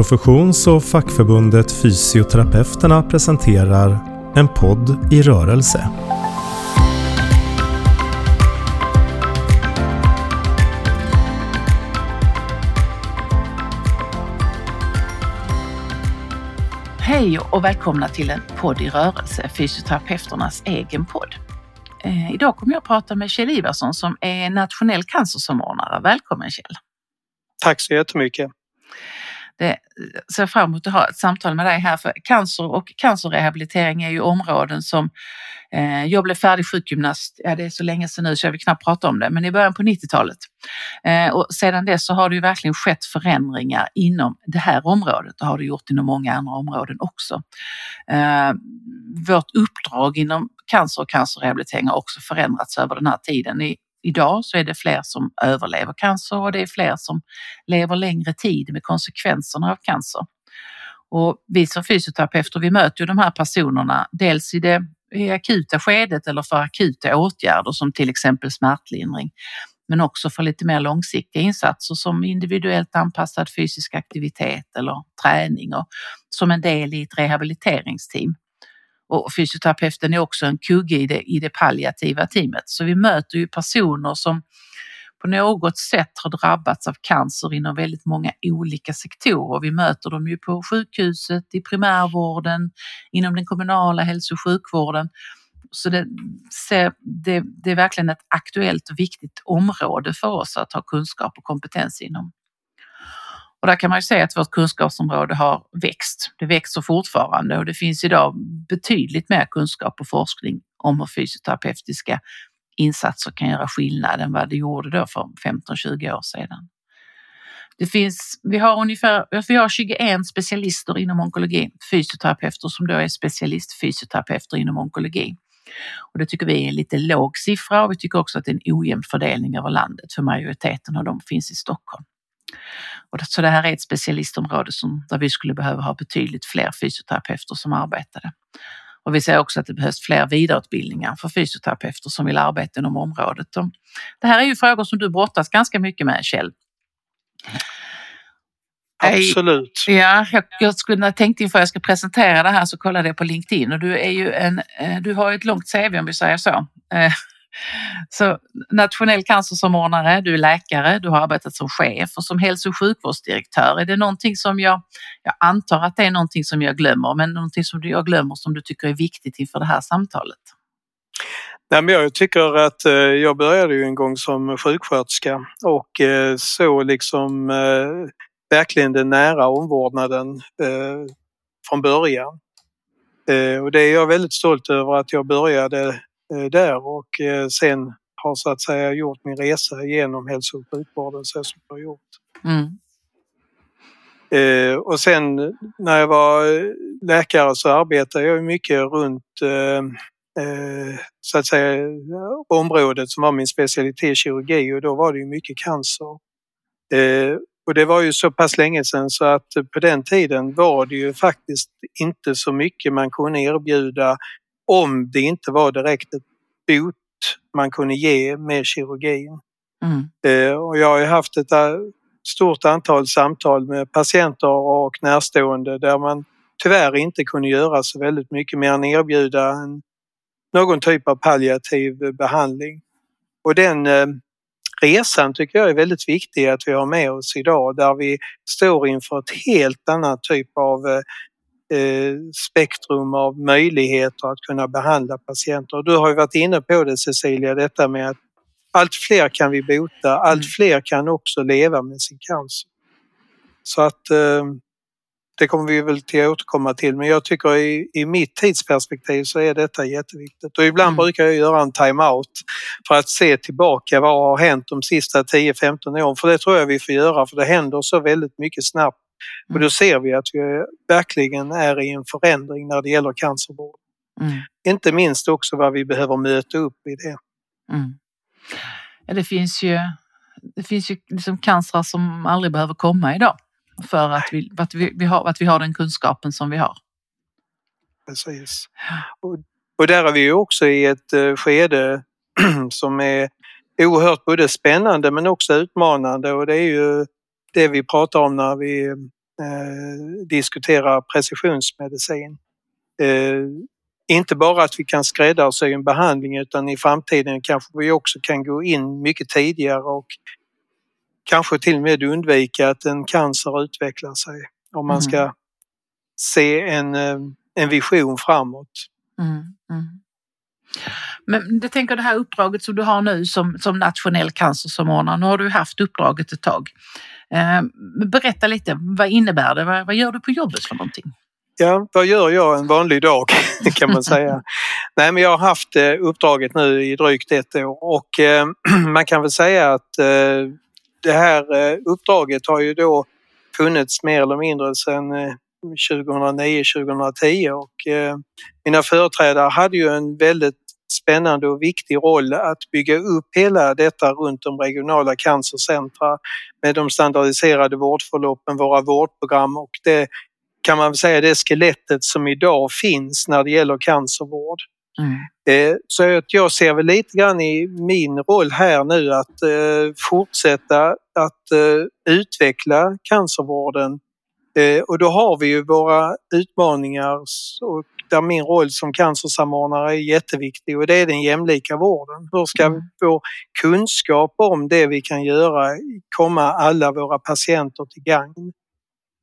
Professions och fackförbundet Fysioterapeuterna presenterar En podd i rörelse. Hej och välkomna till en podd i rörelse, fysioterapeuternas egen podd. Eh, idag kommer jag att prata med Kjell Ivarsson som är nationell cancersamordnare. Välkommen Kjell! Tack så jättemycket! Det eh, ser fram emot att ha ett samtal med dig här för cancer och cancerrehabilitering är ju områden som eh, jag blev färdig sjukgymnast, ja det är så länge sedan nu så jag vill knappt prata om det, men i början på 90-talet. Eh, och sedan dess så har det ju verkligen skett förändringar inom det här området och har det gjort inom många andra områden också. Eh, vårt uppdrag inom cancer och cancerrehabilitering har också förändrats över den här tiden. I, Idag så är det fler som överlever cancer och det är fler som lever längre tid med konsekvenserna av cancer. Och vi som fysioterapeuter vi möter ju de här personerna dels i det i akuta skedet eller för akuta åtgärder som till exempel smärtlindring men också för lite mer långsiktiga insatser som individuellt anpassad fysisk aktivitet eller träning och som en del i ett rehabiliteringsteam. Och fysioterapeuten är också en kugge i det, i det palliativa teamet. Så vi möter ju personer som på något sätt har drabbats av cancer inom väldigt många olika sektorer. Vi möter dem ju på sjukhuset, i primärvården, inom den kommunala hälso och sjukvården. Så det, det, det är verkligen ett aktuellt och viktigt område för oss att ha kunskap och kompetens inom. Och där kan man ju se att vårt kunskapsområde har växt. Det växer fortfarande och det finns idag betydligt mer kunskap och forskning om hur fysioterapeutiska insatser kan göra skillnad än vad det gjorde då för 15-20 år sedan. Det finns, vi har ungefär vi har 21 specialister inom onkologi, fysioterapeuter som då är specialistfysioterapeuter inom onkologi. Och det tycker vi är en lite låg siffra och vi tycker också att det är en ojämn fördelning över landet för majoriteten av dem finns i Stockholm. Och så det här är ett specialistområde som, där vi skulle behöva ha betydligt fler fysioterapeuter som arbetade. Och vi ser också att det behövs fler vidareutbildningar för fysioterapeuter som vill arbeta inom området. Och det här är ju frågor som du brottas ganska mycket med Kjell. Absolut. Ja, jag, jag skulle tänkte inför jag ska presentera det här så kollade jag på LinkedIn och du är ju en, eh, du har ett långt CV om vi säger så. Så nationell cancersamordnare, du är läkare, du har arbetat som chef och som hälso och sjukvårdsdirektör. Är det någonting som jag, jag antar att det är någonting som jag glömmer, men någonting som jag glömmer som du tycker är viktigt inför det här samtalet? Nej, men jag tycker att eh, jag började ju en gång som sjuksköterska och eh, så liksom eh, verkligen den nära omvårdnaden från början. Och det är jag väldigt stolt över att jag började där och eh, sen har så att säga gjort min resa genom hälso och sjukvården så som jag har gjort. Mm. Eh, och sen när jag var läkare så arbetade jag mycket runt så att säga området som var min specialitet kirurgi och då var det ju mycket cancer. Och det var ju så pass länge sedan så att på den tiden var det ju faktiskt inte så mycket man kunde erbjuda om det inte var direkt ett bot man kunde ge med kirurgin. Mm. Eh, och jag har haft ett eh, stort antal samtal med patienter och närstående där man tyvärr inte kunde göra så väldigt mycket mer än erbjuda någon typ av palliativ behandling. Och den eh, resan tycker jag är väldigt viktig att vi har med oss idag där vi står inför ett helt annat typ av spektrum av möjligheter att kunna behandla patienter. Du har ju varit inne på det Cecilia, detta med att allt fler kan vi bota, allt mm. fler kan också leva med sin cancer. Så att eh, det kommer vi väl till att återkomma till men jag tycker i, i mitt tidsperspektiv så är detta jätteviktigt och ibland mm. brukar jag göra en time-out för att se tillbaka vad har hänt de sista 10-15 åren för det tror jag vi får göra för det händer så väldigt mycket snabbt och då ser vi att vi verkligen är i en förändring när det gäller cancervård. Mm. Inte minst också vad vi behöver möta upp i det. Mm. Ja, det finns ju, det finns ju liksom cancer som aldrig behöver komma idag för att vi, att vi, vi, har, att vi har den kunskapen som vi har. Precis. Och, och där är vi ju också i ett uh, skede som är oerhört både spännande men också utmanande och det är ju det vi pratar om när vi eh, diskuterar precisionsmedicin. Eh, inte bara att vi kan skräddarsy en behandling utan i framtiden kanske vi också kan gå in mycket tidigare och kanske till och med undvika att en cancer utvecklar sig. Om man ska mm. se en, eh, en vision framåt. Mm, mm. Men jag tänker det här uppdraget som du har nu som, som nationell cancersamordnare, nu har du haft uppdraget ett tag. Eh, berätta lite, vad innebär det? Vad, vad gör du på jobbet för någonting? Ja, vad gör jag en vanlig dag kan man säga. Nej, men jag har haft eh, uppdraget nu i drygt ett år och eh, man kan väl säga att det här uppdraget har ju då funnits mer eller mindre sedan 2009-2010 och mina företrädare hade ju en väldigt spännande och viktig roll att bygga upp hela detta runt de regionala cancercentra med de standardiserade vårdförloppen, våra vårdprogram och det kan man säga det skelettet som idag finns när det gäller cancervård. Mm. Eh, så att jag ser väl lite grann i min roll här nu att eh, fortsätta att eh, utveckla cancervården och då har vi ju våra utmaningar och där min roll som cancersamordnare är jätteviktig och det är den jämlika vården. Hur ska mm. vår kunskap om det vi kan göra komma alla våra patienter till gagn?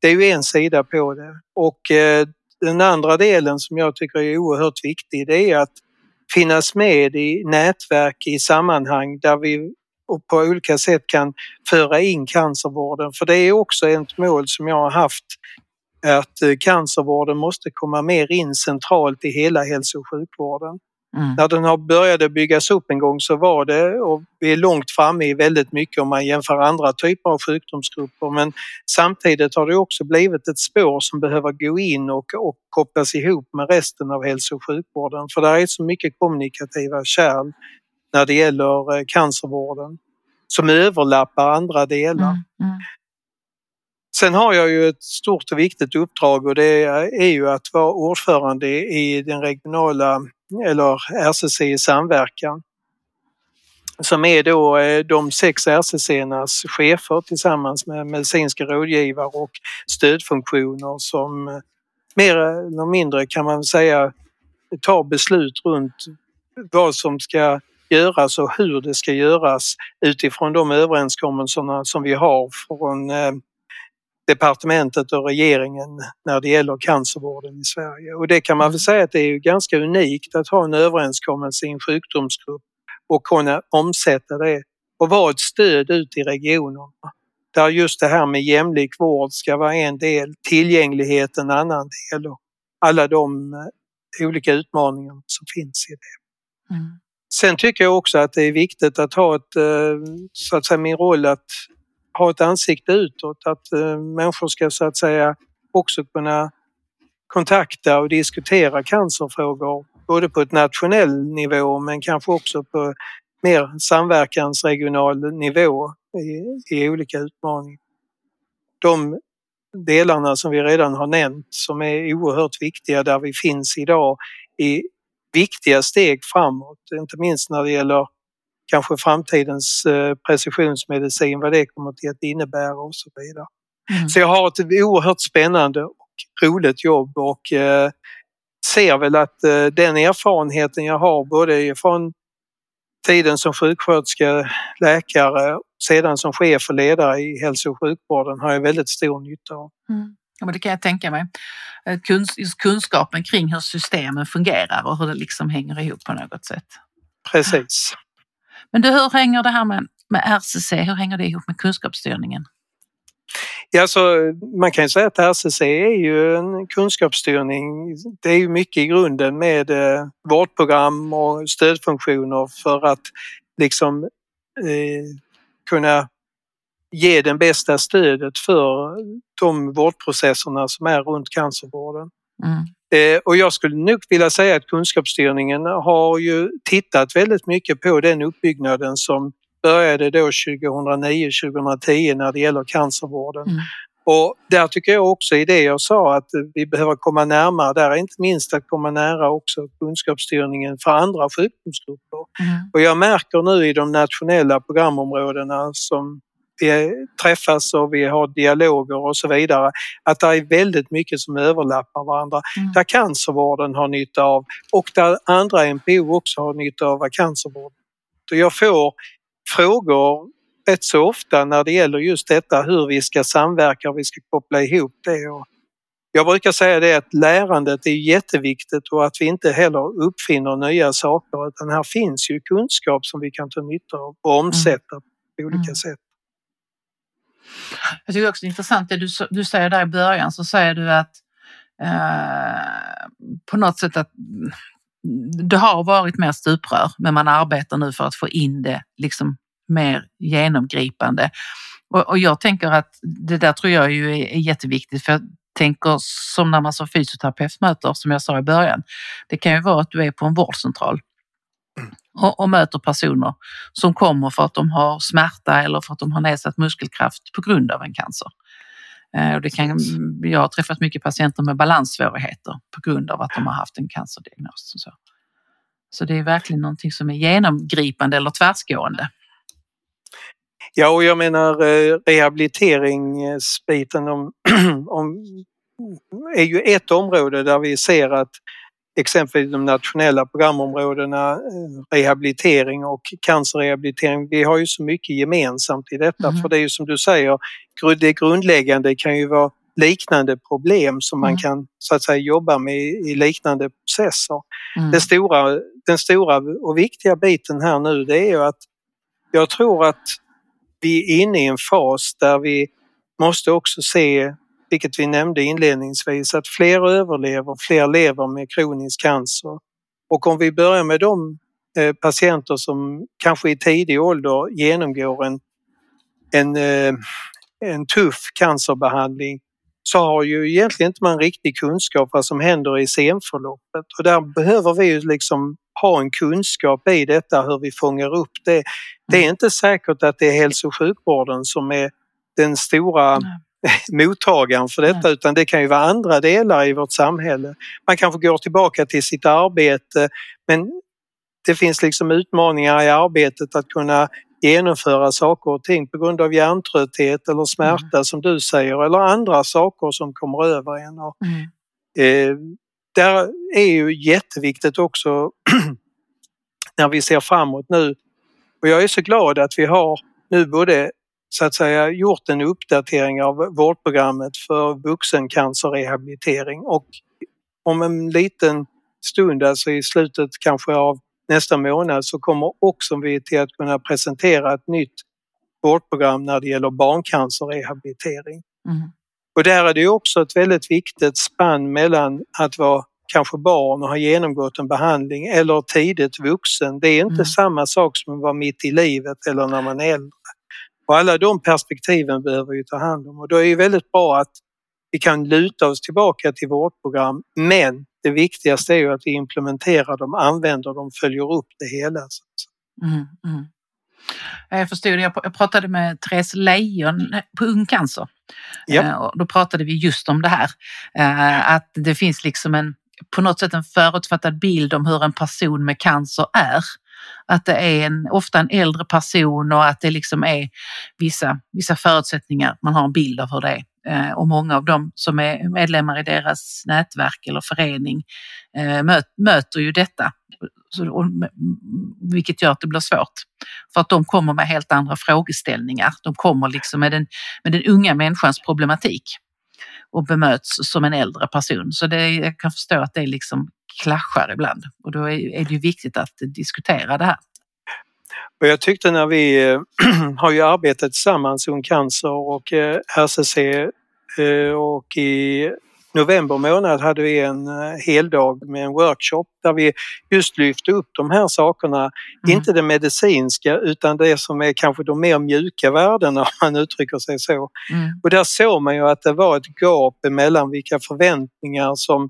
Det är ju en sida på det och eh, den andra delen som jag tycker är oerhört viktig det är att finnas med i nätverk i sammanhang där vi och på olika sätt kan föra in cancervården. För det är också ett mål som jag har haft att eh, cancervården måste komma mer in centralt i hela hälso och sjukvården. Mm. När den har börjat byggas upp en gång så var det, och vi är långt framme i väldigt mycket om man jämför andra typer av sjukdomsgrupper, men samtidigt har det också blivit ett spår som behöver gå in och, och kopplas ihop med resten av hälso och sjukvården. För det är så mycket kommunikativa kärl när det gäller eh, cancervården som överlappar andra delar. Mm. Mm. Sen har jag ju ett stort och viktigt uppdrag och det är ju att vara ordförande i den regionala eller RCC i samverkan som är då eh, de sex RCC:nas chefer tillsammans med medicinska rådgivare och stödfunktioner som eh, mer eller mindre kan man säga tar beslut runt vad som ska göras och hur det ska göras utifrån de överenskommelserna som vi har från eh, departementet och regeringen när det gäller cancervården i Sverige. Och det kan man väl säga att det är ganska unikt att ha en överenskommelse i en sjukdomsgrupp och kunna omsätta det och vara ett stöd ut i regionerna. Där just det här med jämlik vård ska vara en del, tillgänglighet en annan del och alla de eh, olika utmaningar som finns i det. Mm. Sen tycker jag också att det är viktigt att ha ett, eh, så att säga min roll att ha ett ansikte utåt, att eh, människor ska så att säga också kunna kontakta och diskutera cancerfrågor både på ett nationell nivå men kanske också på mer samverkansregional nivå i, i olika utmaningar. De delarna som vi redan har nämnt som är oerhört viktiga där vi finns idag i viktiga steg framåt, inte minst när det gäller kanske framtidens eh, precisionsmedicin, vad det kommer till att innebära och så vidare. Mm. Så jag har ett oerhört spännande och roligt jobb och eh, ser väl att eh, den erfarenheten jag har både från tiden som sjuksköterska, läkare, sedan som chef och ledare i hälso och sjukvården har jag väldigt stor nytta av. Mm. Ja, men det kan jag tänka mig. just kunskapen kring hur systemen fungerar och hur det liksom hänger ihop på något sätt. Precis. Men du, hur hänger det här med, med RCC, hur hänger det ihop med kunskapsstyrningen? Ja, så man kan ju säga att RCC är ju en kunskapsstyrning. Det är ju mycket i grunden med eh, vårdprogram och stödfunktioner för att liksom eh, kunna ge det bästa stödet för de vårdprocesserna som är runt cancervården. Mm. Eh, och jag skulle nog vilja säga att kunskapsstyrningen har ju tittat väldigt mycket på den uppbyggnaden som började då 2009-2010 när det gäller cancervården. Mm. Och där tycker jag också i det jag sa att vi behöver komma närmare där, inte minst att komma nära också kunskapsstyrningen för andra sjukdomsgrupper. Mm. Och jag märker nu i de nationella programområdena som vi träffas och vi har dialoger och så vidare. Att det är väldigt mycket som överlappar varandra. Mm. Där cancervården har nytta av och där andra NPO också har nytta av cancervård. Jag får frågor rätt så ofta när det gäller just detta hur vi ska samverka och vi ska koppla ihop det. Och jag brukar säga det att lärandet är jätteviktigt och att vi inte heller uppfinner nya saker utan här finns ju kunskap som vi kan ta nytta av och omsätta mm. på olika mm. sätt. Jag tycker också det är intressant det du, du säger där i början så säger du att eh, på något sätt att det har varit mer stuprör men man arbetar nu för att få in det liksom mer genomgripande. Och, och jag tänker att det där tror jag ju är, är jätteviktigt för jag tänker som när man som fysioterapeut möter, som jag sa i början, det kan ju vara att du är på en vårdcentral och, och, möter personer som kommer för att de har smärta eller för att de har nedsatt muskelkraft på grund av en cancer. Eh, det kan, jag har träffat mycket patienter med balanssvårigheter på grund av att de har haft en cancerdiagnos. Så. så det är verkligen någonting som är genomgripande eller tvärsgående. Ja, och jag menar eh, rehabiliteringsbiten om, om, är ju ett område där vi ser att exempelvis de nationella programområdena eh, rehabilitering och cancerrehabilitering. Vi har ju så mycket gemensamt i detta mm. för det är ju som du säger, det grundläggande kan ju vara liknande problem som man mm. kan så att säga jobba med i liknande processer. Mm. Den, stora, den stora och viktiga biten här nu det är ju att jag tror att vi är inne i en fas där vi måste också se vilket vi nämnde inledningsvis, att fler överlever, fler lever med kronisk cancer. Och om vi börjar med de eh, patienter som kanske i tidig ålder genomgår en, en, eh, en tuff cancerbehandling så har ju egentligen inte man riktig kunskap vad som händer i senförloppet och där behöver vi ju liksom ha en kunskap i detta hur vi fångar upp det. Det är inte säkert att det är hälso och sjukvården som är den stora mottagaren för detta utan det kan ju vara andra delar i vårt samhälle. Man kanske går tillbaka till sitt arbete men det finns liksom utmaningar i arbetet att kunna genomföra saker och ting på grund av hjärntrötthet eller smärta mm. som du säger eller andra saker som kommer över en. Och, mm. eh, där är ju jätteviktigt också när vi ser framåt nu och jag är så glad att vi har nu både så att säga gjort en uppdatering av vårdprogrammet för vuxencancerrehabilitering och om en liten stund, alltså i slutet kanske av nästa månad, så kommer också vi till att kunna presentera ett nytt vårdprogram när det gäller barncancerrehabilitering. Mm. Och där är det också ett väldigt viktigt spann mellan att vara kanske barn och har genomgått en behandling eller tidigt vuxen. Det är inte mm. samma sak som att vara mitt i livet eller när man är äldre. Och alla de perspektiven behöver vi ta hand om och då är det väldigt bra att vi kan luta oss tillbaka till vårdprogram men det viktigaste är ju att vi implementerar dem, använder dem, följer upp det hela. Mm, mm. Jag förstod det. Jag pratade med Therese Leijon på Ung Cancer. Ja. Eh, då pratade vi just om det här. Eh, att det finns liksom en, på något sätt en förutfattad bild om hur en person med cancer är att det är en, ofta en äldre person och att det liksom är vissa, vissa förutsättningar. Man har en bild av hur det är. Eh, och många av dem som är medlemmar i deras nätverk eller förening eh, möter ju detta. Vilket gör att det blir svårt. För att de kommer med helt andra frågeställningar. De kommer liksom med den, med den unga människans problematik och bemöts som en äldre person. Så det, jag kan förstå att det liksom klaschar ibland och då är, det ju viktigt att diskutera det här. Och jag tyckte när vi eh, har ju arbetat tillsammans, Ung Cancer och eh, RCC eh, och i november månad hade vi en heldag med en workshop där vi just lyfte upp de här sakerna. Mm. Inte det medicinska utan det som är kanske de mer mjuka värdena om man uttrycker sig så. Mm. Och där såg man ju att det var ett gap mellan vilka förväntningar som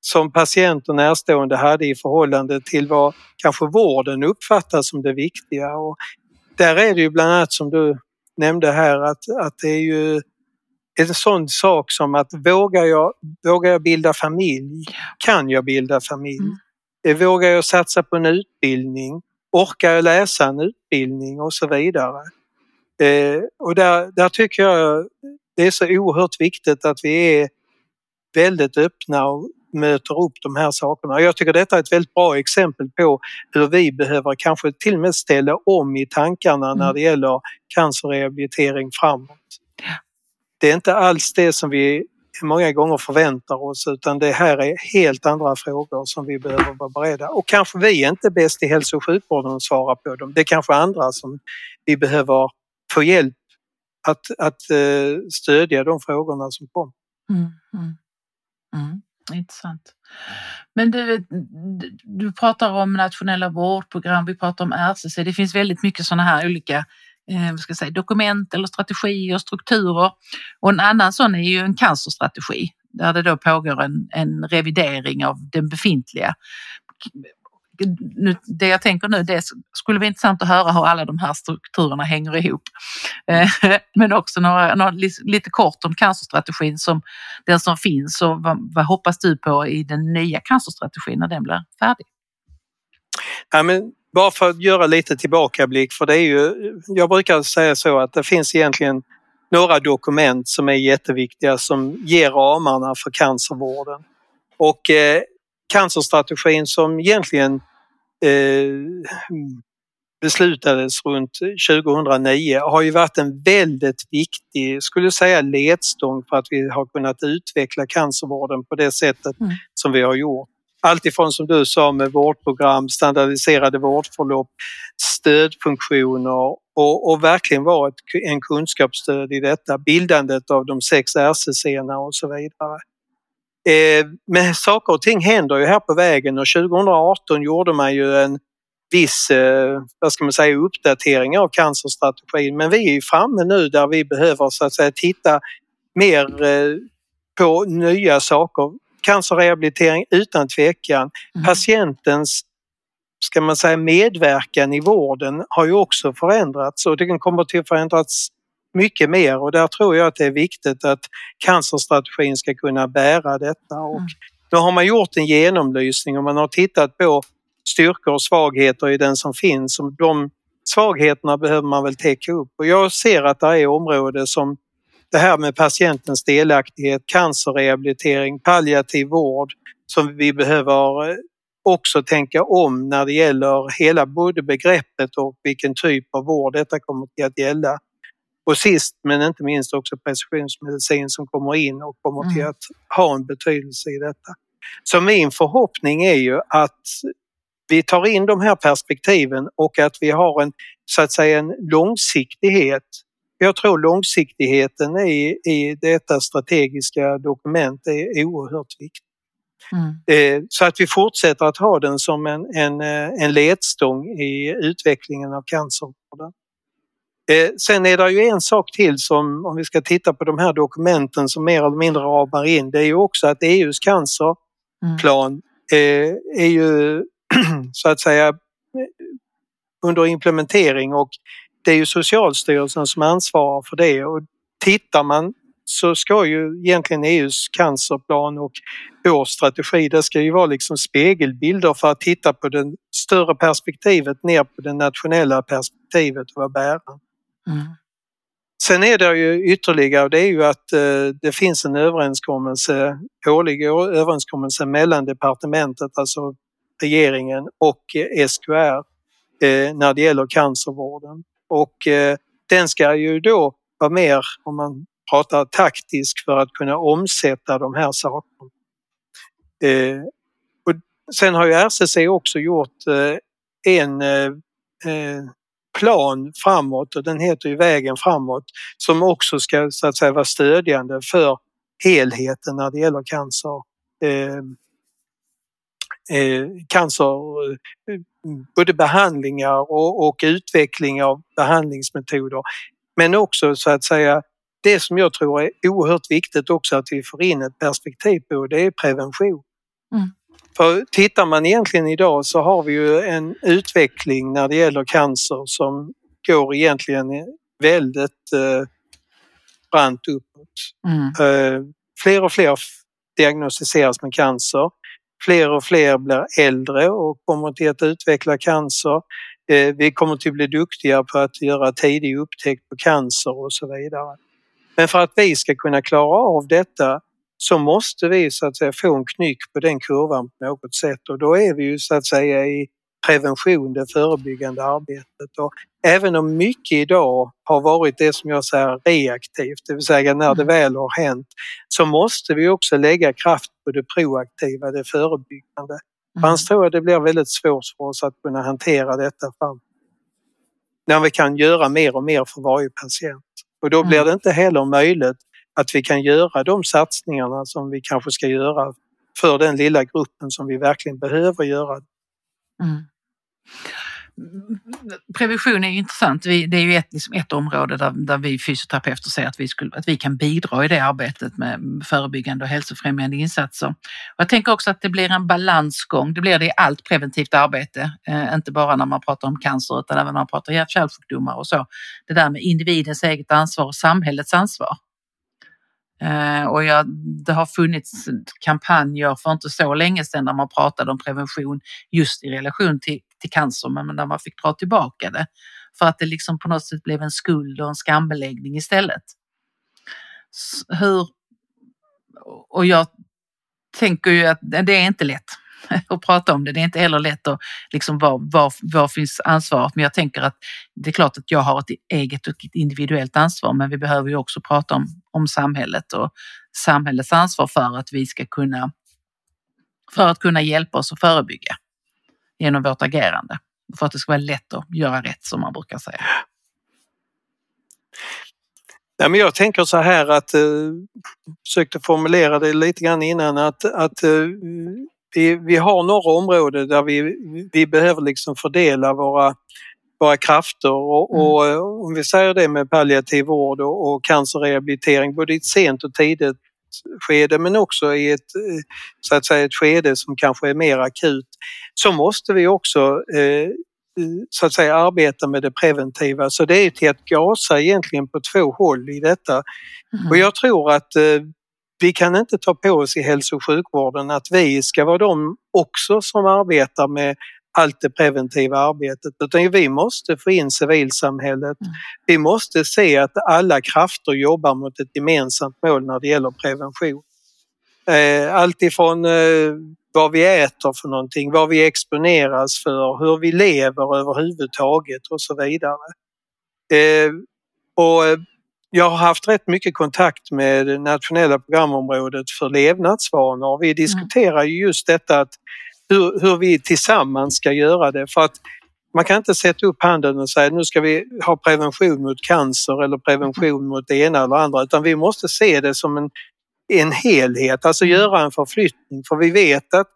som patient och närstående hade i förhållande till vad kanske vården uppfattar som det viktiga. Och där är det ju bland annat som du nämnde här att, att det är ju en sån sak som att vågar jag, vågar jag bilda familj? Kan jag bilda familj? Mm. Eh, vågar jag satsa på en utbildning? Orkar jag läsa en utbildning och så vidare? Eh, och där, där tycker jag det är så oerhört viktigt att vi är väldigt öppna och möter upp de här sakerna. Jag tycker detta är ett väldigt bra exempel på hur vi behöver kanske till och med ställa om i tankarna mm. när det gäller cancerrehabilitering framåt. Det är inte alls det som vi många gånger förväntar oss utan det här är helt andra frågor som vi behöver vara beredda. Och kanske vi är inte bäst i hälso och sjukvården att svara på dem. Det är kanske andra som vi behöver få hjälp att, att eh, stödja de frågorna som kommer. Mm, mm, mm. Intressant. Men du, eh, du pratar om nationella vårdprogram, vi pratar om RCC. Det finns väldigt mycket sådana här olika eh, ska säga, dokument eller strategier och strukturer. Och en annan sån är ju en cancerstrategi där det då pågår en, en revidering av den befintliga nu, det jag tänker nu, det skulle vara intressant att höra hur alla de här strukturerna hänger ihop. Eh, men också några, några, lite kort om cancerstrategin som den som finns och vad, vad hoppas du på i den nya cancerstrategin när den blir färdig? Ja, men bara för att göra lite tillbakablick, för det är ju, jag brukar säga så att det finns egentligen några dokument som är jätteviktiga som ger ramarna för cancervården. Och eh, cancerstrategin som egentligen eh, beslutades runt 2009 har ju varit en väldigt viktig, skulle jag säga, ledstång för att vi har kunnat utveckla cancervården på det sättet mm. som vi har gjort. Alltifrån som du sa med vårdprogram, standardiserade vårdförlopp, stödfunktioner och, och verkligen vara ett, en kunskapsstöd i detta, bildandet av de sex RCC och så vidare. Eh, men saker och ting händer ju här på vägen och 2018 gjorde man ju en viss eh, vad ska man säga, uppdatering av cancerstrategin. Men vi är framme nu där vi behöver så att säga titta mer eh, på nya saker. Cancerrehabilitering utan tvekan. Mm. Patientens ska man säga, medverkan i vården har ju också förändrats och den kommer att förändras mycket mer och där tror jag att det är viktigt att cancerstrategin ska kunna bära detta. Och mm. Nu har man gjort en genomlysning och man har tittat på styrkor och svagheter i den som finns. Och de svagheterna behöver man väl täcka upp och jag ser att det är områden som det här med patientens delaktighet, cancerrehabilitering, palliativ vård som vi behöver också tänka om när det gäller hela både begreppet och vilken typ av vård detta kommer att gälla. Och sist men inte minst också precisionsmedicin som kommer in och kommer till mm. att ha en betydelse i detta. Så min förhoppning är ju att vi tar in de här perspektiven och att vi har en så att säga en långsiktighet. Jag tror långsiktigheten i, i detta strategiska dokument är oerhört viktig. Mm. Eh, så att vi fortsätter att ha den som en, en, eh, en ledstång i utvecklingen av cancervården. Eh, sen är det ju en sak till som, om vi ska titta på de här dokumenten som mer eller mindre ramar in, det är ju också att EUs cancerplan mm. är ju så att säga under implementering och det är ju Socialstyrelsen som ansvarar för det och tittar man så ska ju egentligen EUs cancerplan och vår strategi, det ska ju vara liksom spegelbilder för att titta på det större perspektivet ner på det nationella perspektivet och vara bärande. Mm. Sen är det ju ytterligare, det är ju att eh, det finns en överenskommelse, årlig överenskommelse mellan departementet, alltså regeringen och SKR eh, när det gäller cancervården. Och eh, den ska ju då vara mer, om man pratar taktisk, för att kunna omsätta de här sakerna. Eh, och sen har ju RCC också gjort eh, en eh, plan framåt och den heter ju Vägen framåt som också ska så att säga vara stödjande för helheten när det gäller cancer. Eh, cancer, eh, både behandlingar och, och utveckling av behandlingsmetoder. Men också så att säga det som jag tror är oerhört viktigt också att vi får in ett perspektiv på det är prevention. Mm. För tittar man egentligen idag så har vi ju en utveckling när det gäller cancer som går egentligen väldigt eh, brant uppåt. Mm. Eh, fler och fler diagnostiseras med cancer. Fler och fler blir äldre och kommer till att utveckla cancer. Eh, vi kommer till att bli duktiga på att göra tidig upptäckt på cancer och så vidare. Men för att vi ska kunna klara av detta så måste vi så att säga få en knyck på den kurvan på något sätt och då är vi ju så att säga i prevention, det förebyggande arbetet. Och även om mycket idag har varit det som jag säger reaktivt, det vill säga när det mm. väl har hänt, så måste vi också lägga kraft på det proaktiva, det förebyggande. Mm. Annars tror jag det blir väldigt svårt för oss att kunna hantera detta fram. När vi kan göra mer och mer för varje patient. Och då blir mm. det inte heller möjligt att vi kan göra de satsningarna som vi kanske ska göra för den lilla gruppen som vi verkligen behöver göra. Mm. Prevention är intressant. det är ju ett, liksom ett område där, där vi fysioterapeuter ser att vi, skulle, att vi kan bidra i det arbetet med förebyggande och hälsofrämjande insatser. Och jag tänker också att det blir en balansgång. Det blir det i allt preventivt arbete, eh, inte bara när man pratar om cancer utan även när man pratar hjärt-kärlsjukdomar och så. Det där med individens eget ansvar och samhällets ansvar. Eh, och jag, det har funnits kampanjer för inte så länge sedan där man pratade om prevention just i relation till, till cancer, men där man fick dra tillbaka det för att det liksom på något sätt blev en skuld och en skambeläggning istället. Hur, och jag tänker ju att det är inte lätt att prata om det. Det är inte heller lätt att liksom var, var, var finns ansvaret? Men jag tänker att det är klart att jag har ett eget och ett individuellt ansvar, men vi behöver ju också prata om, om samhället och samhällets ansvar för att vi ska kunna för att kunna hjälpa oss att förebygga genom vårt agerande. För att det ska vara lätt att göra rätt som man brukar säga. Ja, men jag tänker så här att, eh, försökte formulera det lite grann innan, att, att eh, vi, vi har några områden där vi, vi behöver liksom fördela våra, våra krafter och, mm. och mm. om vi säger det med palliativ vård och, och cancerrehabilitering både i ett sent och tidigt skede men också i ett, så att säga, ett skede som kanske är mer akut så måste vi också eh, så att säga arbeta med det preventiva. Så det är till att gasa egentligen på två håll i detta. Mm. Och jag tror att eh, vi kan inte ta på oss i hälso och sjukvården att vi ska vara de också som arbetar med allt det preventiva arbetet utan vi måste få in civilsamhället. Mm. Vi måste se att alla krafter jobbar mot ett gemensamt mål när det gäller prevention. Eh, allt ifrån eh, vad vi äter för någonting, vad vi exponeras för, hur vi lever överhuvudtaget och så vidare. Eh, och jag har haft rätt mycket kontakt med nationella programområdet för levnadsvanor. Vi mm. diskuterar ju just detta att hur, hur vi tillsammans ska göra det för att man kan inte sätta upp handen och säga nu ska vi ha prevention mot cancer eller prevention mot det ena eller andra utan vi måste se det som en, en helhet, alltså mm. göra en förflyttning för vi vet att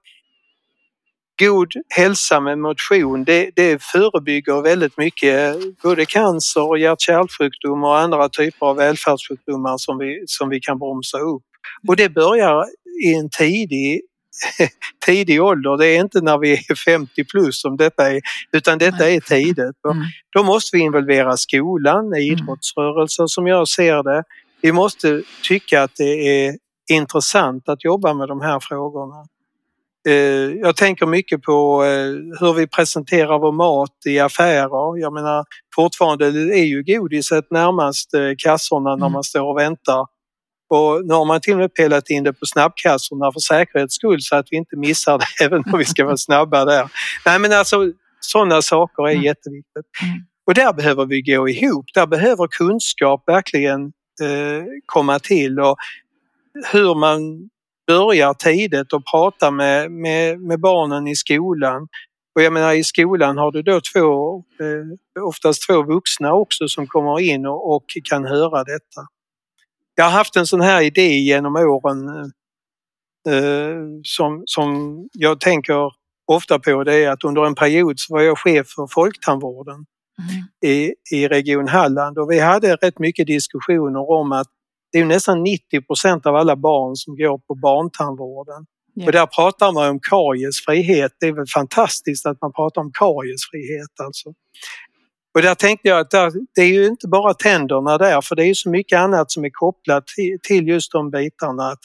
god hälsa med motion det, det förebygger väldigt mycket både cancer och hjärt-kärlsjukdomar och andra typer av välfärdssjukdomar som vi, som vi kan bromsa upp. Och det börjar i en tidig tidig ålder. Det är inte när vi är 50 plus som detta är, utan detta är tidigt. Mm. Då måste vi involvera skolan, mm. idrottsrörelser som jag ser det. Vi måste tycka att det är intressant att jobba med de här frågorna. Eh, jag tänker mycket på eh, hur vi presenterar vår mat i affärer. Jag menar fortfarande är ju godiset närmast eh, kassorna när mm. man står och väntar. Och nu har man till och med pelat in det på snabbkassorna för säkerhets skull så att vi inte missar det även om vi ska vara snabba där. Nej men alltså sådana saker är mm. jätteviktigt. Mm. Och där behöver vi gå ihop. Där behöver kunskap verkligen eh, komma till och hur man börjar tidigt och prata med, med, med barnen i skolan. Och jag menar i skolan har du då två, eh, oftast två vuxna också som kommer in och, och, kan höra detta. Jag har haft en sån här idé genom åren eh, som, som jag tänker ofta på det är att under en period så var jag chef för folktandvården mm. i, i Region Halland och vi hade rätt mycket diskussioner om att det är nästan 90 procent av alla barn som går på barntandvården. Yeah. Och där pratar man om kariesfrihet. Det är väl fantastiskt att man pratar om kariesfrihet alltså. Och där tänkte jag att det är ju inte bara tänderna där för det är så mycket annat som är kopplat till just de bitarna. Att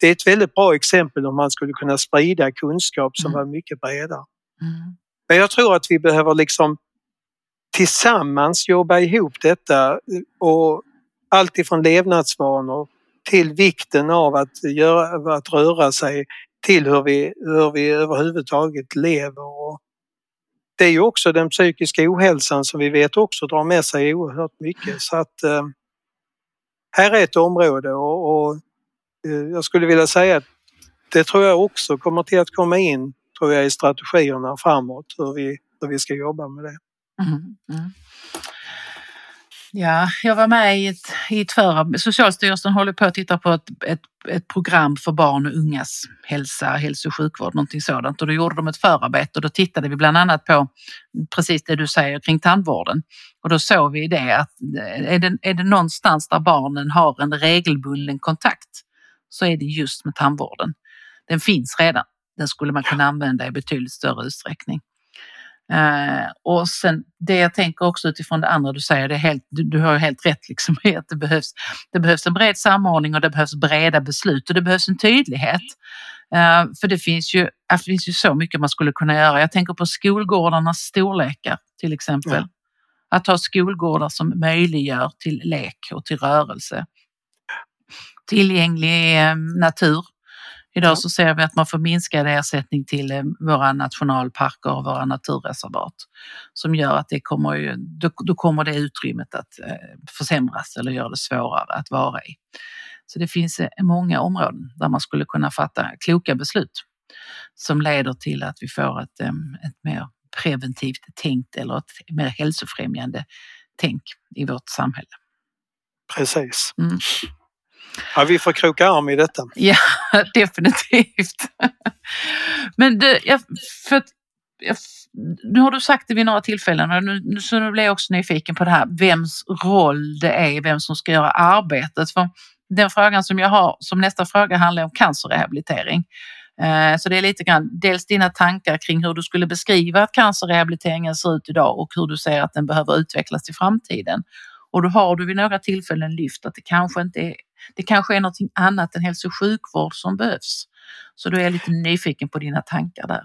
det är ett väldigt bra exempel om man skulle kunna sprida kunskap som mm. var mycket bredare. Mm. Men jag tror att vi behöver liksom tillsammans jobba ihop detta och allt ifrån levnadsvanor till vikten av att, göra, att röra sig till hur vi, hur vi överhuvudtaget lever. Och det är ju också den psykiska ohälsan som vi vet också drar med sig oerhört mycket. Så att eh, här är ett område och, och eh, jag skulle vilja säga att det tror jag också kommer till att komma in tror jag, i strategierna framåt, hur vi, hur vi ska jobba med det. Mm, mm. Ja, jag var med i ett, i ett förarbete. Socialstyrelsen håller på att titta på ett, ett, ett program för barn och ungas hälsa, hälso och sjukvård, någonting sådant. Och då gjorde de ett förarbete och då tittade vi bland annat på precis det du säger kring tandvården. Och då såg vi det att är det, är det någonstans där barnen har en regelbunden kontakt så är det just med tandvården. Den finns redan. Den skulle man kunna använda i betydligt större utsträckning. Uh, och sen det jag tänker också utifrån det andra du säger, det är helt, du, du har helt rätt liksom i att det behövs, det behövs en bred samordning och det behövs breda beslut och det behövs en tydlighet. Uh, för det finns, ju, det finns ju så mycket man skulle kunna göra. Jag tänker på skolgårdarnas storlekar till exempel. Ja. Att ha skolgårdar som möjliggör till lek och till rörelse. Tillgänglig eh, natur Idag så ser vi att man får minskad ersättning till eh, våra nationalparker och våra naturreservat som gör att det kommer, ju, då, då kommer det utrymmet att eh, försämras eller göra det svårare att vara i. Så det finns eh, många områden där man skulle kunna fatta kloka beslut som leder till att vi får ett, ett mer preventivt tänkt eller ett mer hälsofrämjande tänk i vårt samhälle. Precis. Mm. Ja, vi får kroka arm i detta. Ja, definitivt. Men du, jag, för jag, nu har du sagt det vid några tillfällen och nu, så nu blir jag också nyfiken på det här vems roll det är, vem som ska göra arbetet. För den frågan som jag har som nästa fråga handlar om cancerrehabilitering. Eh, så det är lite grann dels dina tankar kring hur du skulle beskriva att cancerrehabiliteringen ser ut idag och hur du ser att den behöver utvecklas i framtiden. Och då har du vid några tillfällen lyft att det kanske inte är det kanske är någonting annat än hälso och sjukvård som behövs. Så då är jag lite nyfiken på dina tankar där.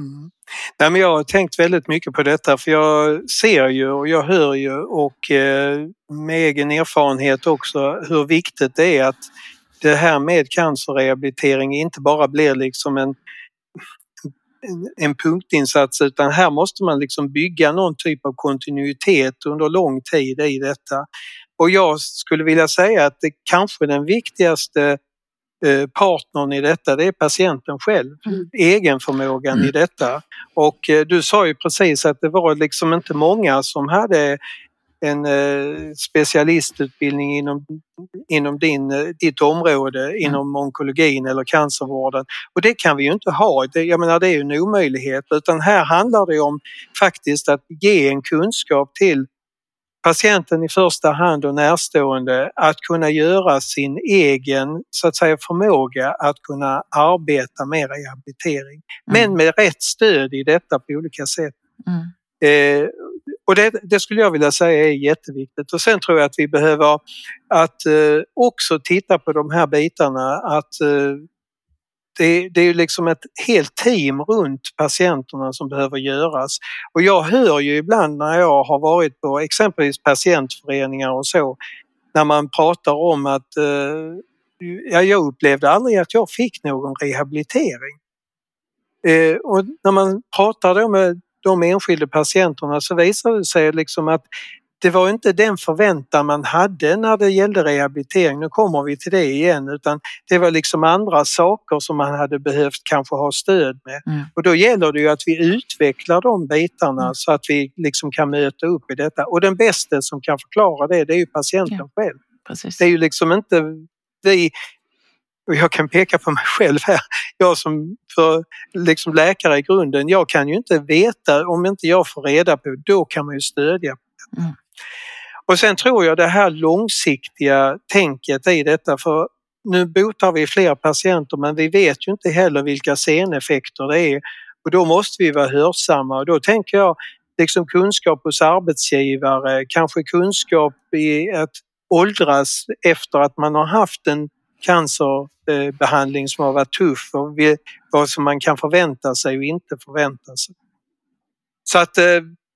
Mm. Nej, men jag har tänkt väldigt mycket på detta för jag ser ju och jag hör ju och eh, med egen erfarenhet också hur viktigt det är att det här med cancerrehabilitering inte bara blir liksom en, en punktinsats utan här måste man liksom bygga någon typ av kontinuitet under lång tid i detta. Och jag skulle vilja säga att det kanske den viktigaste eh, partnern i detta, det är patienten själv, mm. egenförmågan mm. i detta. Och eh, du sa ju precis att det var liksom inte många som hade en eh, specialistutbildning inom, inom din, ditt område, mm. inom onkologin eller cancervården. Och det kan vi ju inte ha, det, jag menar det är ju en omöjlighet utan här handlar det om faktiskt att ge en kunskap till patienten i första hand och närstående att kunna göra sin egen så att säga förmåga att kunna arbeta med rehabilitering. Mm. Men med rätt stöd i detta på olika sätt. Mm. Eh, och det, det, skulle jag vilja säga är jätteviktigt. Och sen tror jag att vi behöver att eh, också titta på de här bitarna att eh, det, det är liksom ett helt team runt patienterna som behöver göras. Och jag hör ju ibland när jag har varit på exempelvis patientföreningar och så, när man pratar om att eh, ja, jag upplevde aldrig att jag fick någon rehabilitering. Eh, och när man pratar då med de enskilda patienterna så visar det sig liksom att det var inte den förväntan man hade när det gällde rehabilitering, nu kommer vi till det igen, utan det var liksom andra saker som man hade behövt kanske ha stöd med. Mm. Och då gäller det ju att vi utvecklar de bitarna mm. så att vi liksom kan möta upp i detta. Och den bästa som kan förklara det, det är ju patienten ja. själv. Precis. Det är ju liksom inte vi och jag kan peka på mig själv här. Jag som för liksom läkare i grunden, jag kan ju inte veta om inte jag får reda på, då kan man ju stödja. Mm. Och sen tror jag det här långsiktiga tänket i detta för nu botar vi fler patienter men vi vet ju inte heller vilka seneffekter det är och då måste vi vara hörsamma och då tänker jag liksom kunskap hos arbetsgivare, kanske kunskap i att åldras efter att man har haft en cancerbehandling som har varit tuff och vad som man kan förvänta sig och inte förvänta sig. Så att eh,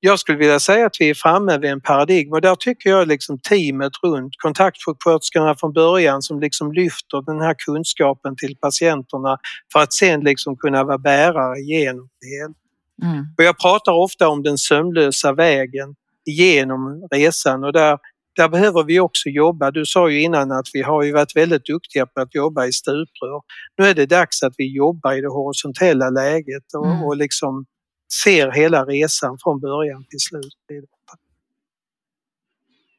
jag skulle vilja säga att vi är framme vid en paradigm och där tycker jag liksom teamet runt kontaktsjuksköterskorna från början som liksom lyfter den här kunskapen till patienterna för att sen liksom kunna vara bärare genom det hela. Mm. Och jag pratar ofta om den sömlösa vägen genom resan och där, där behöver vi också jobba. Du sa ju innan att vi har ju varit väldigt duktiga på att jobba i stuprör. Nu är det dags att vi jobbar i det horisontella läget och, mm. och liksom ser hela resan från början till slut.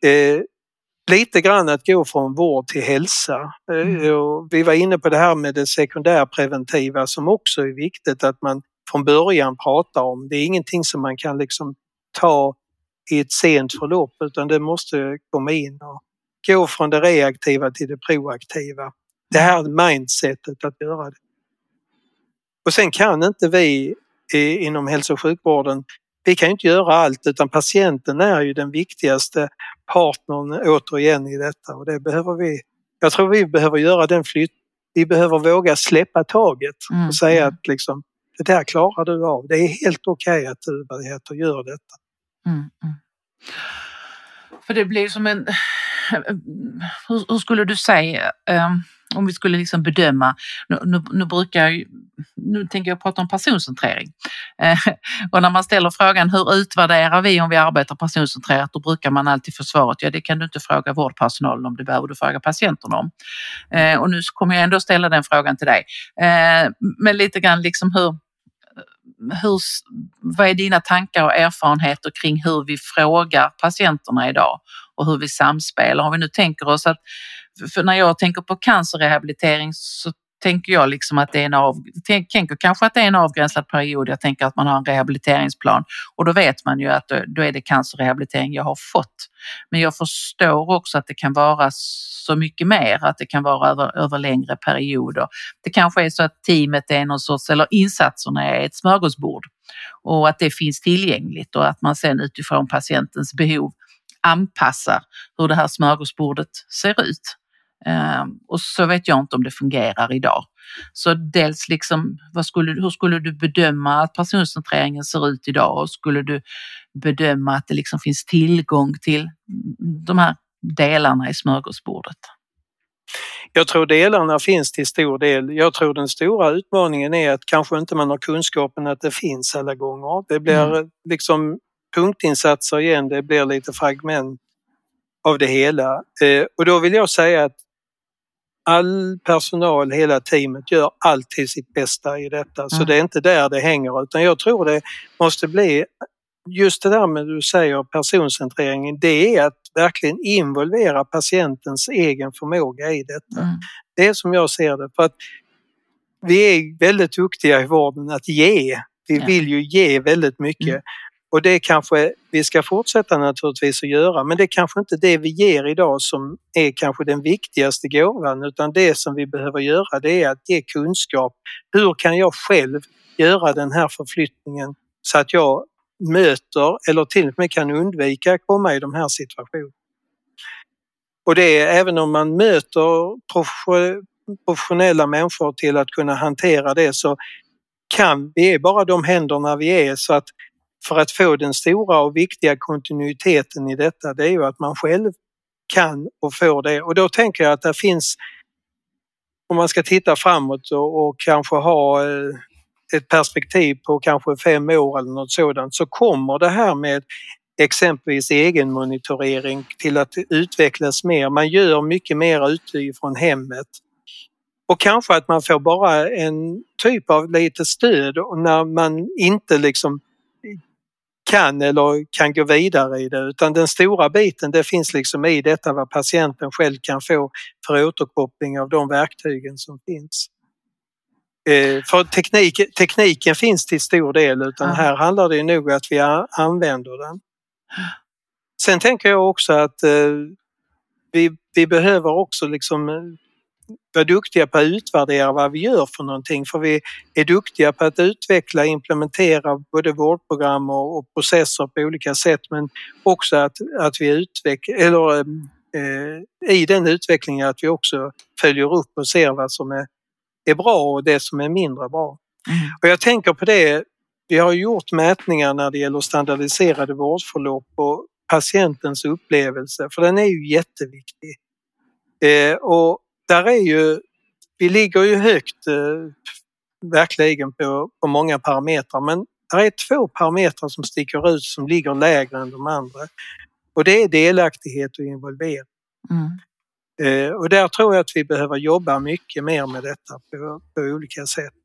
Eh, lite grann att gå från vård till hälsa. Eh, mm. vi var inne på det här med det sekundärpreventiva som också är viktigt att man från början pratar om. Det är ingenting som man kan liksom ta i ett sent förlopp utan det måste komma in och gå från det reaktiva till det proaktiva. Det här mindsetet att göra det. Och sen kan inte vi inom hälso och sjukvården, vi kan inte göra allt utan patienten är ju den viktigaste partnern återigen i detta och det behöver vi. Jag tror vi behöver göra den flytt. Vi behöver våga släppa taget mm. och säga mm. att liksom, det där klarar du av. Det är helt okej okay att du vad heter, gör detta. Mm, mm. För det blir som en... Hur, hur skulle du säga, um, om vi skulle liksom bedöma, nu, nu, nu, brukar jag, nu tänker jag prata om personcentrering. Eh, och när man ställer frågan hur utvärderar vi om vi arbetar personcentrerat, då brukar man alltid få svaret, ja det kan du inte fråga vårdpersonalen om, det behöver du fråga patienterna om. Eh, och nu kommer jag ändå ställa den frågan till dig. Eh, men lite grann liksom hur, hur, vad är dina tankar och erfarenheter kring hur vi frågar patienterna idag och hur vi samspelar? Om vi nu tänker oss att, för när jag tänker på cancerrehabilitering så tänker jag liksom att det är en av, tänker kanske att det är en avgränsad period. Jag tänker att man har en rehabiliteringsplan och då vet man ju att då är det cancerrehabilitering jag har fått. Men jag förstår också att det kan vara så mycket mer, att det kan vara över, över längre perioder. Det kanske är så att teamet är någon sorts, eller insatserna är ett smörgåsbord och att det finns tillgängligt och att man sen utifrån patientens behov anpassar hur det här smörgåsbordet ser ut. Ehm, och så vet jag inte om det fungerar idag. Så dels liksom, skulle, hur skulle du bedöma att personcentreringen ser ut idag och skulle du bedöma att det liksom finns tillgång till de här delarna i smörgåsbordet? Jag tror delarna finns till stor del. Jag tror den stora utmaningen är att kanske inte man har kunskapen att det finns alla gånger. Det blir mm. liksom punktinsatser igen, det blir lite fragment av det hela. Eh, och då vill jag säga att all personal, hela teamet gör alltid sitt bästa i detta så mm. det är inte där det hänger utan jag tror det måste bli just det där med du säger personcentreringen, det är att verkligen involvera patientens egen förmåga i detta. Mm. Det är som jag ser det. För att vi är väldigt duktiga i vården att ge. Vi vill ju ge väldigt mycket. Mm. Och det kanske vi ska fortsätta naturligtvis att göra men det är kanske inte det vi ger idag som är kanske den viktigaste gåvan utan det som vi behöver göra det är att ge kunskap. Hur kan jag själv göra den här förflyttningen så att jag möter eller till och med kan undvika att komma i de här situationerna. Och det är även om man möter professionella människor till att kunna hantera det så kan vi är bara de händerna vi är så att för att få den stora och viktiga kontinuiteten i detta det är ju att man själv kan och får det och då tänker jag att det finns om man ska titta framåt och, och kanske ha eh, ett perspektiv på kanske fem år eller något sådant så kommer det här med exempelvis egenmonitorering till att utvecklas mer. Man gör mycket mer utifrån hemmet. Och kanske att man får bara en typ av lite stöd när man inte liksom kan eller kan gå vidare i det utan den stora biten det finns liksom i detta vad patienten själv kan få för återkoppling av de verktygen som finns. Eh, för teknik, tekniken finns till stor del utan ja. här handlar det nog att vi använder den. Sen tänker jag också att eh, vi, vi behöver också liksom eh, vara duktiga på att utvärdera vad vi gör för någonting för vi är duktiga på att utveckla och implementera både vårdprogram och, och processer på olika sätt men också att, att vi utvecklar, eller eh, i den utvecklingen att vi också följer upp och ser vad som är är bra och det som är mindre bra. Mm. Och jag tänker på det, vi har gjort mätningar när det gäller standardiserade vårdförlopp och patientens upplevelse, för den är ju jätteviktig. Eh, och där är ju, vi ligger ju högt eh, verkligen på, på många parametrar men det är två parametrar som sticker ut som ligger lägre än de andra. Och det är delaktighet och involvering. Mm. Eh, och där tror jag att vi behöver jobba mycket mer med detta på, på olika sätt.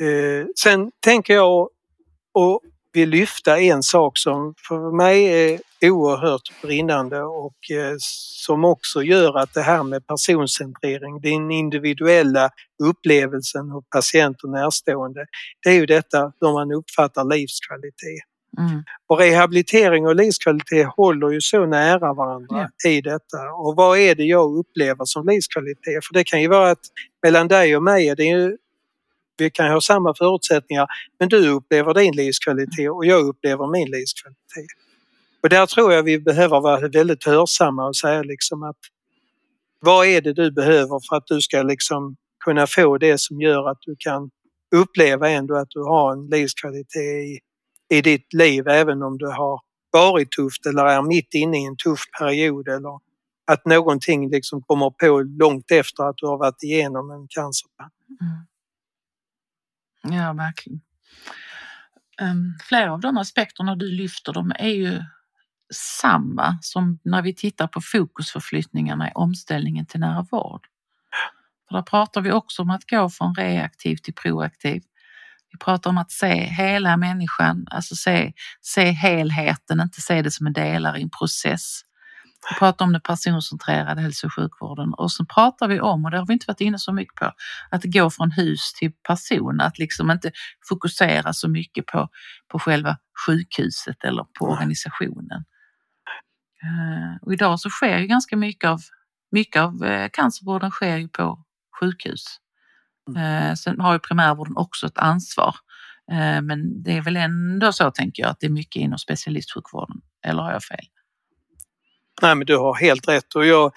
Eh, sen tänker jag och vill lyfta en sak som för mig är oerhört brinnande och eh, som också gör att det här med personcentrering, den individuella upplevelsen hos patient och närstående, det är ju detta hur man uppfattar livskvalitet. Mm. Och rehabilitering och livskvalitet håller ju så nära varandra ja. i detta. Och vad är det jag upplever som livskvalitet? För det kan ju vara att mellan dig och mig är det ju vi kan ha samma förutsättningar men du upplever din livskvalitet och jag upplever min livskvalitet. Och där tror jag vi behöver vara väldigt hörsamma och säga liksom att vad är det du behöver för att du ska liksom kunna få det som gör att du kan uppleva ändå att du har en livskvalitet i, i ditt liv även om du har varit tufft eller är mitt inne i en tuff period eller att någonting liksom kommer på långt efter att du har varit igenom en cancerbehandling. Mm. Ja, verkligen. Um, flera av de aspekterna du lyfter de är ju samma som när vi tittar på fokusförflyttningarna i omställningen till nära vård. För där pratar vi också om att gå från reaktiv till proaktiv. Vi pratar om att se hela människan, alltså se, se helheten, inte se det som en delar i en process. Vi pratar om den personcentrerade hälso och sjukvården och så pratar vi om, och det har vi inte varit inne så mycket på, att gå från hus till person, att liksom inte fokusera så mycket på, på själva sjukhuset eller på organisationen. Eh, och idag så sker ju ganska mycket av, mycket av eh, cancervården sker ju på sjukhus. Mm. Eh, sen har ju primärvården också ett ansvar. Men det är väl ändå så tänker jag att det är mycket inom specialistsjukvården, eller har jag fel? Nej men du har helt rätt och jag,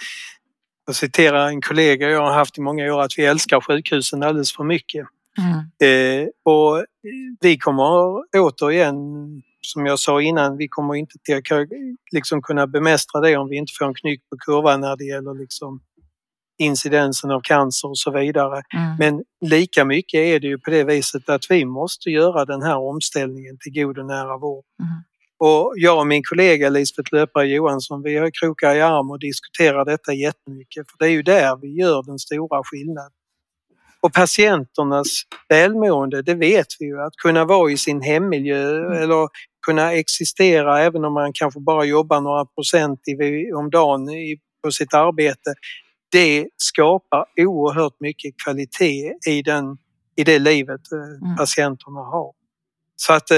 jag citerar en kollega jag har haft i många år att vi älskar sjukhusen alldeles för mycket. Mm. Eh, och vi kommer återigen, som jag sa innan, vi kommer inte till liksom kunna bemästra det om vi inte får en knyck på kurvan när det gäller liksom incidensen av cancer och så vidare. Mm. Men lika mycket är det ju på det viset att vi måste göra den här omställningen till god och nära vård. Mm. Och jag och min kollega Lisbeth Löpare Johansson, vi har krokar i arm och diskuterar detta jättemycket för det är ju där vi gör den stora skillnaden. Och patienternas välmående, det vet vi ju, att kunna vara i sin hemmiljö mm. eller kunna existera även om man kanske bara jobbar några procent om dagen på sitt arbete. Det skapar oerhört mycket kvalitet i, den, i det livet eh, mm. patienterna har. Så att eh,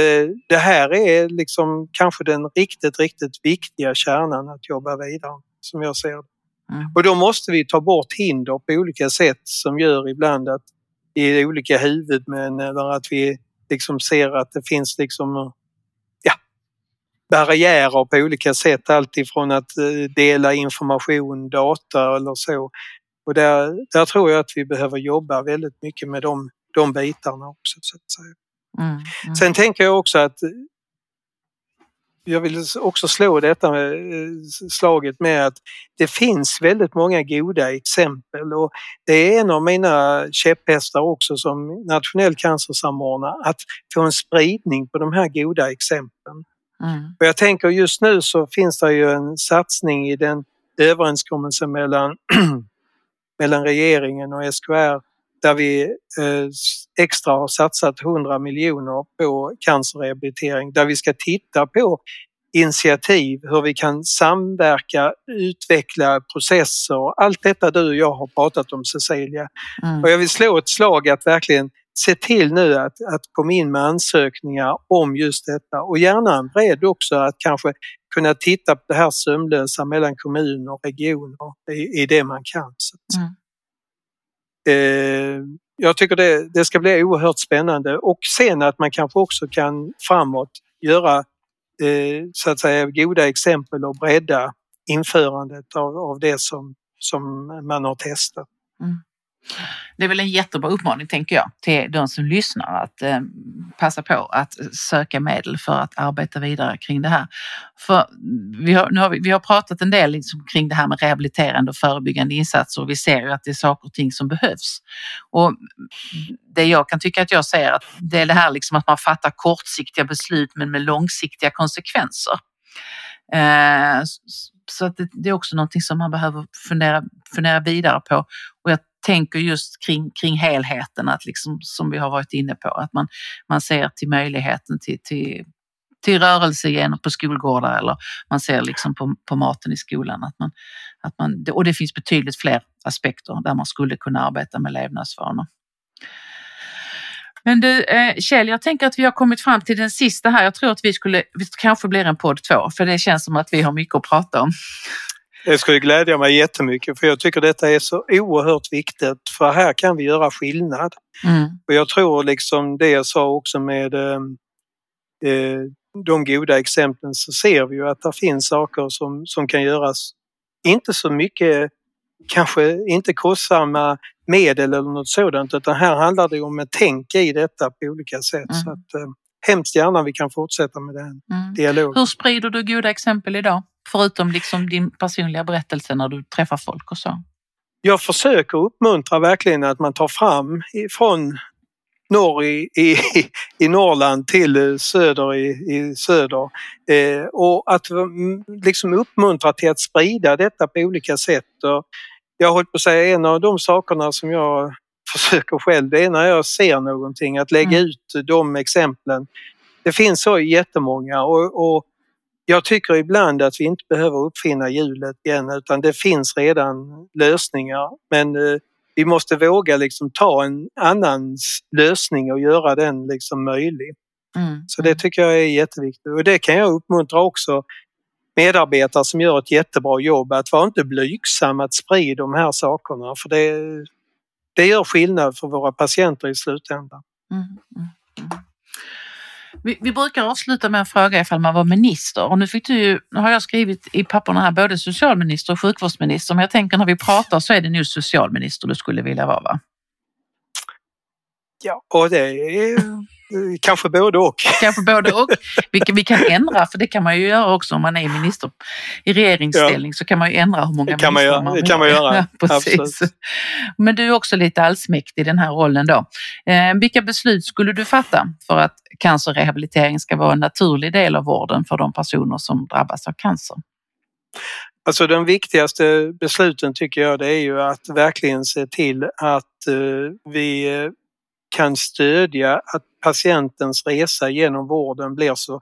det här är liksom kanske den riktigt, riktigt viktiga kärnan att jobba vidare som jag ser det. Mm. Och då måste vi ta bort hinder på olika sätt som gör ibland att i olika huvudmän eller att vi liksom ser att det finns liksom ja, barriärer på olika sätt. Alltifrån att eh, dela information, data eller så. Och där, där tror jag att vi behöver jobba väldigt mycket med de, de bitarna också. Så att säga. Mm, mm. Sen tänker jag också att jag vill också slå detta med eh, slaget med att det finns väldigt många goda exempel och det är en av mina käpphästar också som nationell cancersamordnare att få en spridning på de här goda exemplen. Mm. Och jag tänker just nu så finns det ju en satsning i den överenskommelsen mellan, mellan regeringen och SKR där vi eh, extra har satsat 100 miljoner på cancerrehabilitering där vi ska titta på initiativ, hur vi kan samverka, utveckla processer. Allt detta du och jag har pratat om Cecilia. Mm. Och jag vill slå ett slag att verkligen se till nu att, att komma in med ansökningar om just detta och gärna en bredd också att kanske kunna titta på det här sömlösa mellan kommuner och regioner i, i det man kan. Mm. Eh, jag tycker det, det ska bli oerhört spännande och sen att man kanske också kan framåt göra eh, så att säga goda exempel och bredda införandet av, av det som, som man har testat. Mm. Det är väl en jättebra uppmaning, tänker jag, till de som lyssnar att eh, passa på att söka medel för att arbeta vidare kring det här. För vi har, nu har vi, vi har pratat en del liksom kring det här med rehabiliterande och förebyggande insatser och vi ser ju att det är saker och ting som behövs. Och det jag kan tycka att jag ser att det är det här liksom att man fattar kortsiktiga beslut men med långsiktiga konsekvenser. Eh, så att det, det, är också någonting som man behöver fundera, fundera vidare på. Och jag tänker just kring, kring helheten, att liksom, som vi har varit inne på, att man, man ser till möjligheten till, till, till rörelse genom på skolgårdar eller man ser liksom på, på maten i skolan. Att man, att man, och det finns betydligt fler aspekter där man skulle kunna arbeta med levnadsvanor. Men du eh, Kjell, jag tänker att vi har kommit fram till den sista här. Jag tror att vi skulle, vi kanske blir en podd två, för det känns som att vi har mycket att prata om. Det skulle glädja mig jättemycket för jag tycker detta är så oerhört viktigt för här kan vi göra skillnad. Mm. Och jag tror liksom det jag sa också med eh, eh, de goda exemplen så ser vi ju att det finns saker som, som kan göras, inte så mycket, kanske inte kostsamma medel eller något sådant utan här handlar det om att tänka i detta på olika sätt. Mm. Så att, eh, hemskt gärna vi kan fortsätta med den mm. dialogen. Hur sprider du goda exempel idag? Förutom liksom din personliga berättelse när du träffar folk och så. Jag försöker uppmuntra verkligen att man tar fram från norr i, i, i Norrland till söder i, i söder. Eh, och att liksom uppmuntra till att sprida detta på olika sätt. Och jag håller på att säga en av de sakerna som jag försöker själv, det är när jag ser någonting, att lägga mm. ut de exemplen. Det finns så jättemånga och, och jag tycker ibland att vi inte behöver uppfinna hjulet igen utan det finns redan lösningar. Men eh, vi måste våga liksom ta en annans lösning och göra den liksom möjlig. Mm. Så det tycker jag är jätteviktigt och det kan jag uppmuntra också medarbetare som gör ett jättebra jobb att vara inte blygsam att sprida de här sakerna för det, det gör skillnad för våra patienter i slutändan. Mm. Mm. mm. Vi, vi, brukar avsluta med en fråga ifall man var minister och nu fick du ju, nu har jag skrivit i papperna här både socialminister och sjukvårdsminister men jag tänker när vi pratar så är det nu socialminister du skulle vilja vara va? Ja, och det är kanske både och. Kanske både och. Vilket vi kan ändra, för det kan man ju göra också om man är minister i regeringsställning ja. så kan man ju ändra hur många det kan man, göra, man vill. Det kan man göra. Ja, precis. Men du är också lite allsmäktig i den här rollen då. Eh, vilka beslut skulle du fatta för att cancerrehabilitering ska vara en naturlig del av vården för de personer som drabbas av cancer? Alltså de viktigaste besluten tycker jag det är ju att verkligen se till att eh, vi eh, kan stödja att patientens resa genom vården blir så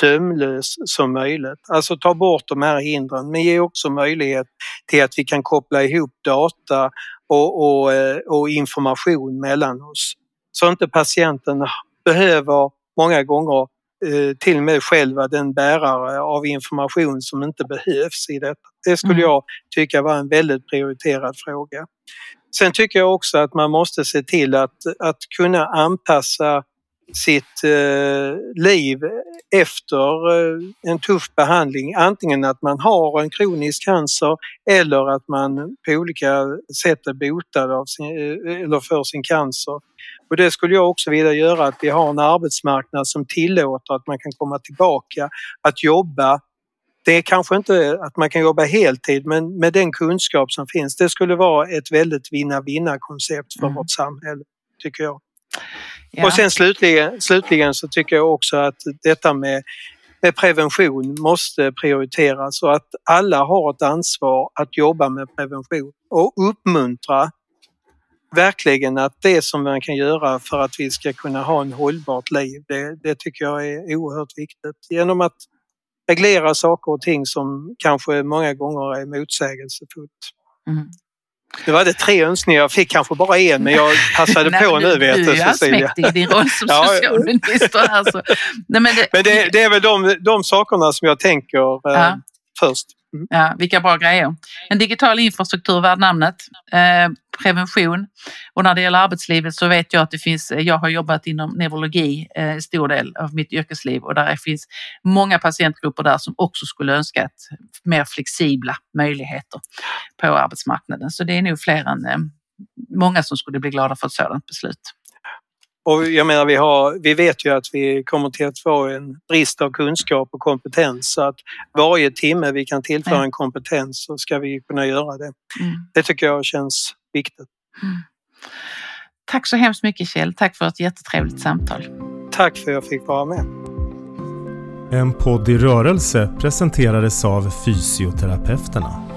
sömlös som möjligt. Alltså ta bort de här hindren men ge också möjlighet till att vi kan koppla ihop data och, och, eh, och information mellan oss. Så inte patienten behöver många gånger eh, till och med själva den bärare av information som inte behövs i detta. Det skulle mm. jag tycka var en väldigt prioriterad fråga. Sen tycker jag också att man måste se till att, att kunna anpassa sitt eh, liv efter eh, en tuff behandling. Antingen att man har en kronisk cancer eller att man på olika sätt är botad av sin, eh, eller för sin cancer. Och det skulle jag också vilja göra, att vi har en arbetsmarknad som tillåter att man kan komma tillbaka, att jobba. Det är kanske inte att man kan jobba heltid men med den kunskap som finns, det skulle vara ett väldigt vinna-vinna koncept för mm. vårt samhälle, tycker jag. Ja. Och sen slutligen, slutligen så tycker jag också att detta med, med prevention måste prioriteras och att alla har ett ansvar att jobba med prevention och uppmuntra verkligen att det som man kan göra för att vi ska kunna ha en hållbart liv, det, det tycker jag är oerhört viktigt. Genom att reglera saker och ting som kanske många gånger är motsägelsefullt. Mm. Nu var det tre önskningar, jag fick kanske bara en men jag passade Nej, på nu vet du. Du är allsmäktig i din roll som ja. socialminister. Alltså. Nej, men det, men det, det, är väl de, de sakerna som jag tänker ja. eh, först. Mm. Ja, vilka bra grejer. En digital infrastruktur värd namnet. Eh, prevention. Och när det gäller arbetslivet så vet jag att det finns, eh, jag har jobbat inom neurologi eh, stor del av mitt yrkesliv och där finns många patientgrupper där som också skulle önska ett mer flexibla möjligheter på arbetsmarknaden. Så det är nog fler än eh, många som skulle bli glada för ett sådant beslut. Och jag menar, vi, har, vi vet ju att vi kommer till att få en brist av kunskap och kompetens. Så att varje timme vi kan tillföra en kompetens så ska vi kunna göra det. Mm. Det tycker jag känns viktigt. Mm. Tack så hemskt mycket Kjell. Tack för ett jättetrevligt samtal. Tack för att jag fick vara med. En podd i rörelse presenterades av Fysioterapeuterna.